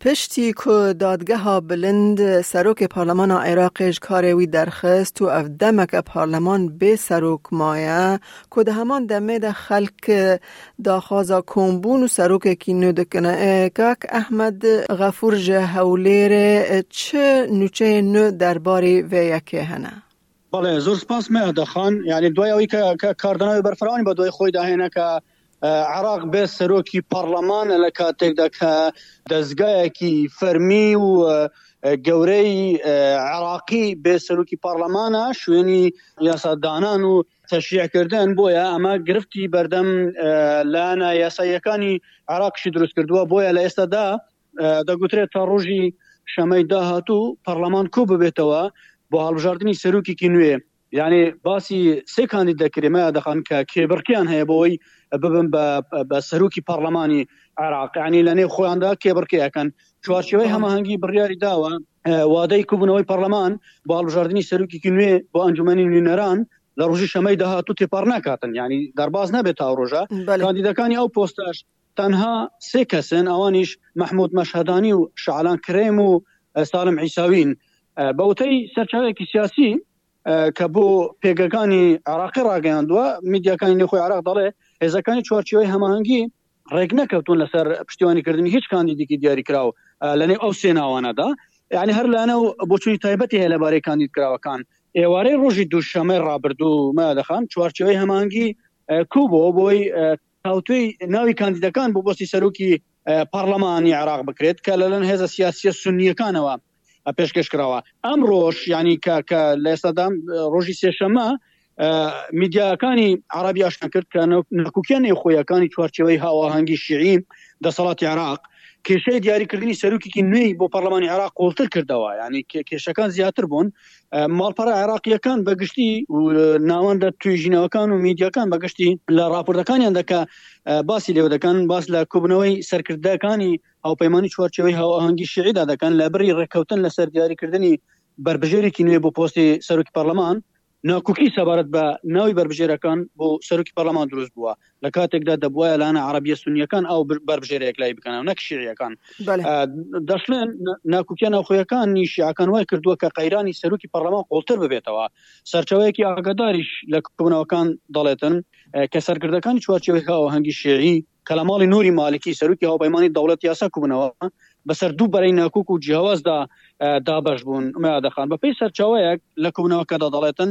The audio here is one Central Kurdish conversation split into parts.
پشتی کو دادگها بلند سەرۆکێ پارلەمانا عێراقێ ژ کارێ وی دەرخست و ئەڤ دەمە کە پارلەمان بێ سەرۆک مایە کو دە هەمان دەمێ دە خەلک داخوازا کۆم بوون و سەرۆکێکی نو دکنە. کاک ئەحمەد غەفور ژە هەولێرێ چ نوچەێ نو دەربارێ ڤێ یەکێ هەنە؟ بەڵێ زۆر سپاس مەیادە خان یعنی دوای ئەوی کە کە کاردناوی بەرفراوانی بە دوای خۆی داهێنا کە عراق بێ سەرۆکی پەرلەمانە لە کاتێکدا کە دەستگایەکی فەرمی و گەورەی عراقی بێ سەرۆکی پەرلەمانە شوێنی یاسادانان و تەشیعکردن بۆیە ئەمە گرفتی بەردەم لایەنە یاساییەکانی عراقشی دروست کردووە بۆیە لە ئێستادا دەگوترێت تا ڕۆژی شەمەی داهاتوو پەرلەمان کۆ ببێتەوە بۆ هەڵبژاردننی سەرۆکیکی نوێ یعنی باسی سێ کاندید دەکرێمە دەخان کە کێبڕکیان هەیە بۆەوەی ببن بە سەرۆکی پەرلەمانی عراقانی لە نێو خۆیاندا کێبڕکیەکەن چوارچەوەی هەماهنگگی بڕیاری داوە وادەی کوبوونەوەی پەرلەمان بۆ هەڵبژاردننی سەرۆکیکی نوێ بۆ ئەنجومی نوێنەران لە ڕژی شەمەی داهاتوو تێپەڕ ناکاتن ینی دەرباز نەبێت تا ڕۆژە کاندیدەکانی ئەو پۆستاش تەنها سێ کەسن ئەوانیش مەحمود مەشهەدانی و شەعلان کرێم و سالم عیساوین بە وتەی سەرچاوێکی سیاسی کە بۆ پێگەکانی عراقی ڕاگەیاندووە میدیاکانی نەخۆی عراق دەڵێ هێزەکانی چوارچەوەی هەماهنگگی ڕێک نەکەوتون لەسەر پشتیوانیکردنی هیچ کاندیدێکی دیاریکراو لەنێو ئەو سێناوانەدا یعنی هەر لایەنە و بۆچوی تایبەتی هەیە لەبارەی کاندید کراوەکان ئێوارەی ڕۆژی دووشەمەی ڕابردوو مادەخان چوارچەوەی هەمانگی کوبۆ بۆی تاوتوێی ناوی کاندیدەکان بۆ بۆستی سەرۆکی پەرلەمانی عێراق بکرێت کە لەلەن هێزە سیاسیە سنیەکانەوە پێشکەش کراوە ئەم ڕۆژ ینی کە کە لە ئێستادام ڕۆژی سێشەمە میدیاکانی عربی ئاشنا کرد کە نکوکیان نێوخۆیەکانی چوارچەوەی هاواهەنگی شیعیم دەسەڵاتی عراق کێشەی دیاریکردنی سەرکیی نوێی بۆ پەرلەمانی عراق قوڵتر کردەوە ینی کێشەکان زیاتر بوون ماڵپەڕە عێراقیەکان بەگشتی ناوەندە توێژینەوەکان و میدیەکان بەگشتی لە راپۆرتەکانیان دەکە باسی لێو دەکەن باس لە کوبنەوەی سەرکردەکانی هاوپەیمانانی چوارچەوەی هاوهەنگی شعیدا دەکەن لە بری ڕێککەوتن لە سەردیاریکردنی بەربژێرێکی نوێ بۆ پۆستی سەرۆکی پەرلەمان ناکوکی سەبارەت بە ناوی بەربژێرەکان بۆ سەرۆکی پەرلەمان دروست بووە لە کاتێکدا دەبوایە لانە عەرەبیە سونیەکان ئاو بەربژێرە یەکلایی بکەنەوە نەک شیعیەکان دەشڵێن ناکوکیە ناوخۆیەکانی شیعەکان وای کردووە کە قەیرانی سەرکی پەرلەمان قوڵتر ببێتەوە سەرچەوەیەکی ئاگاداریش لە کۆبنەوەکان دەڵێتن کە سەرکردەکانی چوارچەوەی هاوهەنگی شێعی کە لە ماڵی نوری مالکی سەرکی هاوپەیمانی دەوڵەت یاسا کوبنەوە بەسەر دوو بەرەی ناکوک و جیاوازدا دابش بوون مادەخان بەپی سەرچاوەیەک لە کوبنەوەکەدا دەڵێتن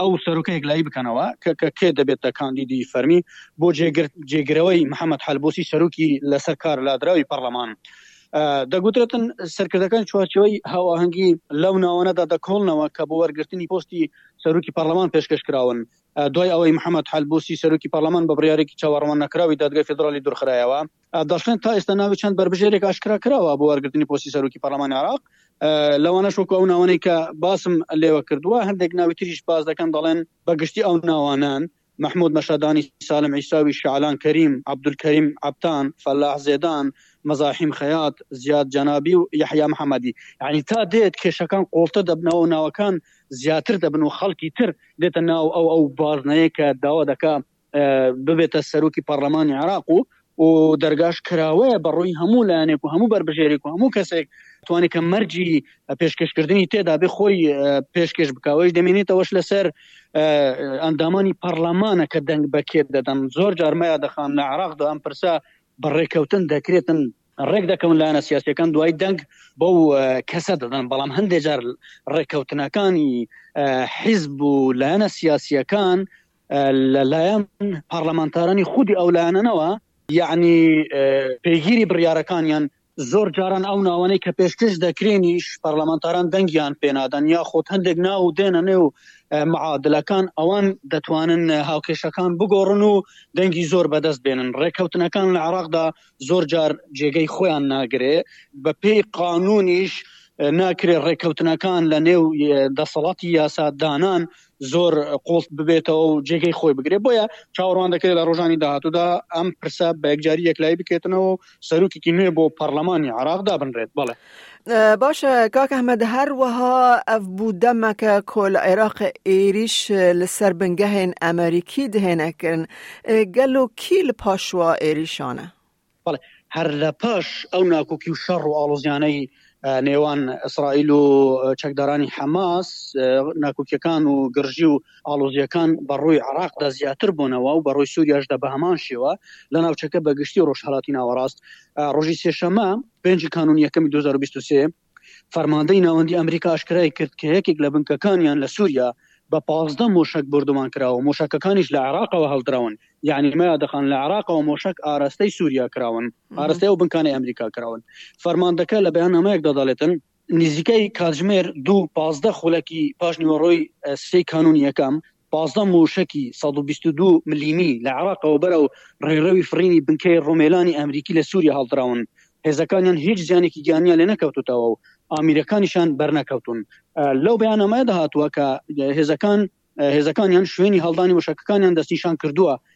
ئەو سەرۆکە یەکلایی بکەنەوە کە کێ دەبێتە کاندیدی فەرمی بۆ جێگرەوەی محەممەد حلبوسی سەرۆکی لەسەر کار لادراوی پەرلەمان دەگوترێتن سەرکردەکان چوارچەوەی هاواهەنگی لەو ناوەنەدا دەکۆڵنەوە کە بۆ وەرگرتنی پۆستی سەرۆکی پەرلەمان پێشکەش کراون دوای ئەوەی محەممەد حلبوسی سەرۆکی پەرلەمان بە بڕارێکی چاوەڕوان نەکراوی دادگای فدرالی دورخرایەوە دەشڵێن تا ئێستا ناوی چەند بەربژێرێک ئاشکرا کراوە بۆ وەرگرتنی پۆستی سەرۆکی پەرلەمانی عراق لەوانەش وەکو ئەو ناوانەی کە باسم لێوە کردووە هەندێک ناوی تریش باز دەکەن دەڵێن بەگشتی ئەو ناوانان مححمود مەشادانی سالم عیساوی شعلان کەریم عبدولکەریم عبتان فەلاح زێدان مەزاحیم خەیات زیاد جەنابی و یحیا محەممەدی ینی تا دێت کێشەکان قۆڵتە دەبنەوە ناوەکان زیاتر دەبن و خەڵکی تر دێتە ناو ئەو ئەو بازنەیە کە داوا دەکە ببێتە سەرۆکی پەڕلەمانی عێراق و و دەرگاش کراوەیە بە ڕووی هەموو لایەنێک و هەموو بەربژێرێک و هەموو کەسێک توانێت کە مەرجی پێشکەشکردنی تێدا بێ خۆی پێشکەش بکەوەش دەمێنێتەوەش لەسەر ئەندامانی پەرلەمانە کە دەنگ بەکێت دەدەن زۆر جارمەیە دەخان لە عراقدا ئەم پرسە بەڕێکەوتن دەکرێتن ڕێک دەکەون لایەنە سیاسەکان دوای دەنگ بەو کەسە دەدەن بەڵام هەندێک جار ڕێککەوتنەکانی حیزب و لایەنە سیاسیەکان لەلایەن پارلەمانتارانی خودی ئەو لایەنەوە یعنی پێگیری بڕیارەکانیان زۆر جاران ئەو ناوانەی کە پێشکەش دەکرێنیش پەرلەمانتاران دەنگیان پێنادەن یا خۆت هەندێک ناو و دێنە نێو معادلەکان ئەوان دەتوانن هاوکێشەکان بگۆڕن و دەنگی زۆر بەدەست بێنن ڕێککەوتنەکان لە عراقدا زۆر جار جێگەی خۆیان ناگرێ بە پێی قانونیش ناکرێت ڕێککەوتنەکان لە نێو دەسەڵاتی یاسادانان و زۆر قۆڵ ببێتەوە و جێگەی خۆی بگرێ بۆیە چاوەڕوان دەکرێت لە ڕۆژانی داهاتوودا ئەم پرسە بە یەکجاری یەکلای بکێتنەوە سەرروکێکی نوێ بۆ پەرلەمانی عراق دابنرێت بڵێ باشە کاک ئەحمد هەروەها ئەف بوو دەمەکە کۆل عێراق ئێریش لەسەر بنگەهێن ئەمریکی دهێنەکردن گەلۆکی لە پاشوا ئێریشانە بەڵێ هەر لە پاش ئەو ناکۆکی و شەڕ و ئاڵۆزیانەی نێوان ئیسرائیل و چەکدارانی حەماس ناکۆکیەکان و گرژی و ئاڵۆزیەکان بەڕووی عراقدا زیاتر بوونەوە و بەڕووی سووریاشدا بە هەمان شێوە لە ناوچەکە بەگشتی ڕۆژهڵاتی ناوەڕاست ڕۆژی سێشەمە پێنجی کانون یەکەمی 2023 فەرماندەی ناوەندی ئەمریکا ئاشکرای کرد کە یەکێک لە بنکەکانیان لە سووریا بە پازدە مۆشەک بۆردومان کراوە، مۆشەکەکانیش لە عێراقەوە هەڵدراون، یانی مەیا دەخان لە عێراقەوە مۆشەک ئاراستەی سووریا کراون، ئاراستەی ئەو بنکانەی ئەمریکا کراون. فەرماندەکە لە بەیاننامەیەکدا دەڵێتن، نزیکەی کاتژمێر دوو و پازدە خولەکی پاشنیوەڕۆی سێی کانوونی یەکەم، پازدە مووشەکی سەد و بیست و دوو ملیمی لە عێراقەوە بەرەو ڕێڕەوی فڕینی بنکەی ڕۆمێلانی ئەمریکی لە سووریا هەڵدراون، هێزەکانیان هیچ زیانێکی گیانیان لێنەکەوتووتەوە و ئامێرەکانیشان بەرنەکەوتوون. لەو بەیاننامەیەدا هاتووە کە هێزەکان هێزەکانیان شوێنی هەڵدانی مووشەکەکانیان دەستنیشانکردووە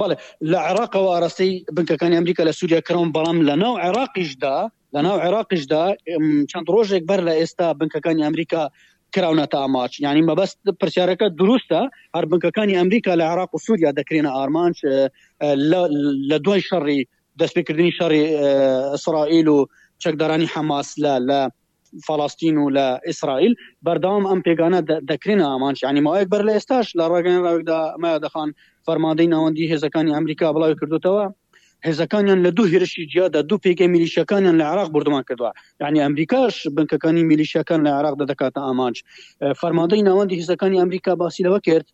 بەڵێ لە عێراقەوە ئاراستەی بنکەکانی ئەمریکا لە سووریا کراون بەڵام لە ناو عێراقیشدا لە ناو عێراقیشدا چەند ڕۆژێک بەر لە ئێستا بنکەکانی ئەمریکا کراونەتە ئاماچ ینی مەبەست پرسیارەکە دروستە هەر بنکەکانی ئەمریکا لە عراق و سووریا دەکرێنە ئارمانج لە دوای شەڕی دەستپێکردنی شەڕی ئیسرائیل و چەکدارانی حەماس لە لە فەڵەستین و لە ئیسرائیل بەردەوام ئەم پێگانە دەکرێنە ئامانج یعنی ماوەیەک بەر لە ئێستاش لە ڕاگەیەنراوێکدا مایادە خان فەرماندەی ناوەندی هێزەکانی ئەمریکا بڵاوی کردوتەوە هێزەکانیان لە دوو هێرشی جیادا دوو پێگەی میلیشەکانیان لە عراق بردومان کردووە یعنی ئەمریکاش بنکەکانی میلیشەکان لە عراق دەدەکاتە ئامانج فەرماندەی ناوەندی هێزەکانی ئەمریکا باسی لەوە کرد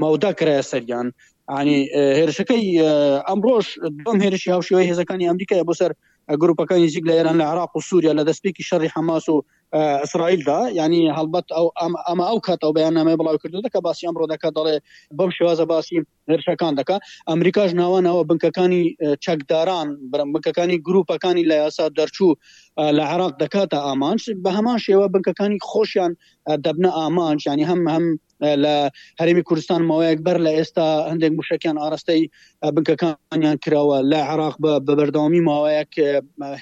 مەودا کرایە سەریان ینی هێرشەکەی ئەمڕۆژ دوم هێرشی هاوشێوەی هێزەکانی ئەمریکای بۆ سەر گروپەکانی زیک لە ئێران لە عراق و سووریا لە دەستپێکی شەڕی حەماس و ئیسرائیلدا ینی هەڵبەت ئەو ئەمە ئەو کات ئەو بەیاننامەی بڵاو کردو دەکە باسی ئەم ڕۆدەکە دەڵێ بەم شێوازە باسی هێرشەکان دەکە ئەمریکاش ناوانەوە بنکەکانی چەکداران برم بنکەکانی گروپەکانی لە یاسا دەرچوو لە عراق دەکاتە ئامانج بە هەمان شێوە بنکەکانی خۆشیان دەبنە ئامانج ینی هەم هەم لە هەرمی کوردستان ماوەیەک بەر لە ئێستا هەندێک موشەکیان ئاراستەی بنکەکانیان کراوە لە عراق بە بە بەردەوامی ماوەیەک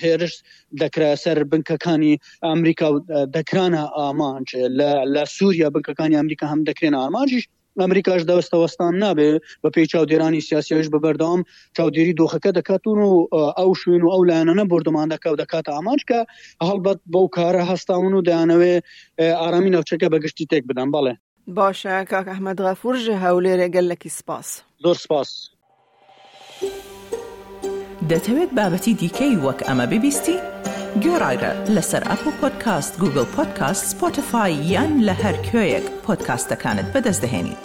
هێرش دەکرا سەر بنکەکانی ئەمریکا و دەکرانە ئامانج لە سووریا بنکەکانی ئەمریکا هەم دەکرێن ئامانجیش ئەمریکاش دەوەستەوەستان نابێ بە پێی چاودێرانی سیاسیش بە بەردەوام چاودێری دۆخەکە دەکاتون و ئەو شوێن و ئەو لایەنە بردومان دەکە و دەکاتە ئامانج کە هەڵبەت بەو کارە هەستاون و دەیانەوێ ئارامی ناوچەکە بەگشتی تێک بدەن بەڵێ باشە کاک ئەحمد غەفور ژە هەولێرێ گەلەکی سپاس زۆر سپاس. دەتەوێت بابەتی دیکەی وەک ئەمە ببیستی؟ گۆرایرە لەسەر ئەپ و پۆدکاست گوگل پۆدکاست سپۆتفای یان لە هەر کوێیەک پۆدکاستەکانت بەدەست دەهێنیت.